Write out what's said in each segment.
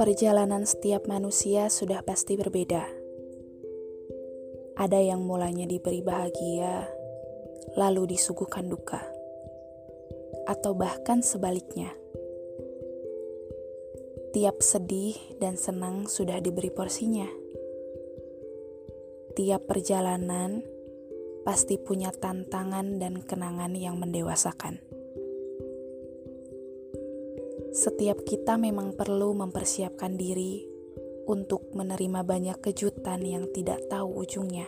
Perjalanan setiap manusia sudah pasti berbeda. Ada yang mulanya diberi bahagia, lalu disuguhkan duka, atau bahkan sebaliknya. Tiap sedih dan senang sudah diberi porsinya. Tiap perjalanan pasti punya tantangan dan kenangan yang mendewasakan. Setiap kita memang perlu mempersiapkan diri untuk menerima banyak kejutan yang tidak tahu ujungnya.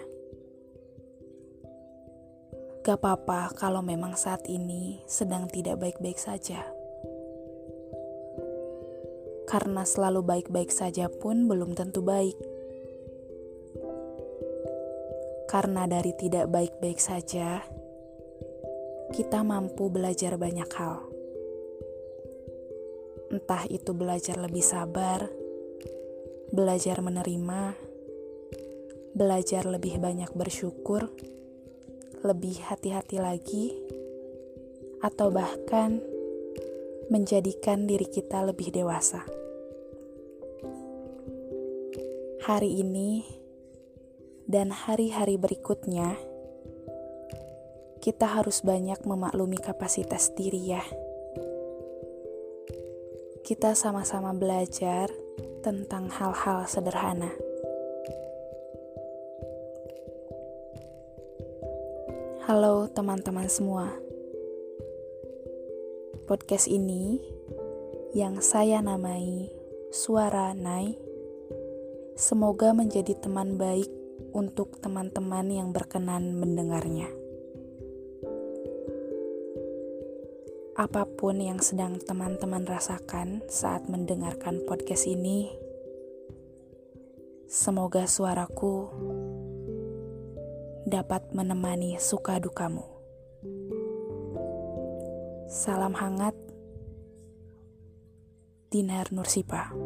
Gak apa-apa kalau memang saat ini sedang tidak baik-baik saja. Karena selalu baik-baik saja pun belum tentu baik karena dari tidak baik-baik saja, kita mampu belajar banyak hal. Entah itu belajar lebih sabar, belajar menerima, belajar lebih banyak bersyukur, lebih hati-hati lagi, atau bahkan menjadikan diri kita lebih dewasa. Hari ini, dan hari-hari berikutnya, kita harus banyak memaklumi kapasitas diri, ya. Kita sama-sama belajar tentang hal-hal sederhana. Halo teman-teman semua. Podcast ini yang saya namai Suara Nai semoga menjadi teman baik untuk teman-teman yang berkenan mendengarnya. Apa pun yang sedang teman-teman rasakan saat mendengarkan podcast ini, semoga suaraku dapat menemani suka dukamu. Salam hangat, Dinar Nursipa.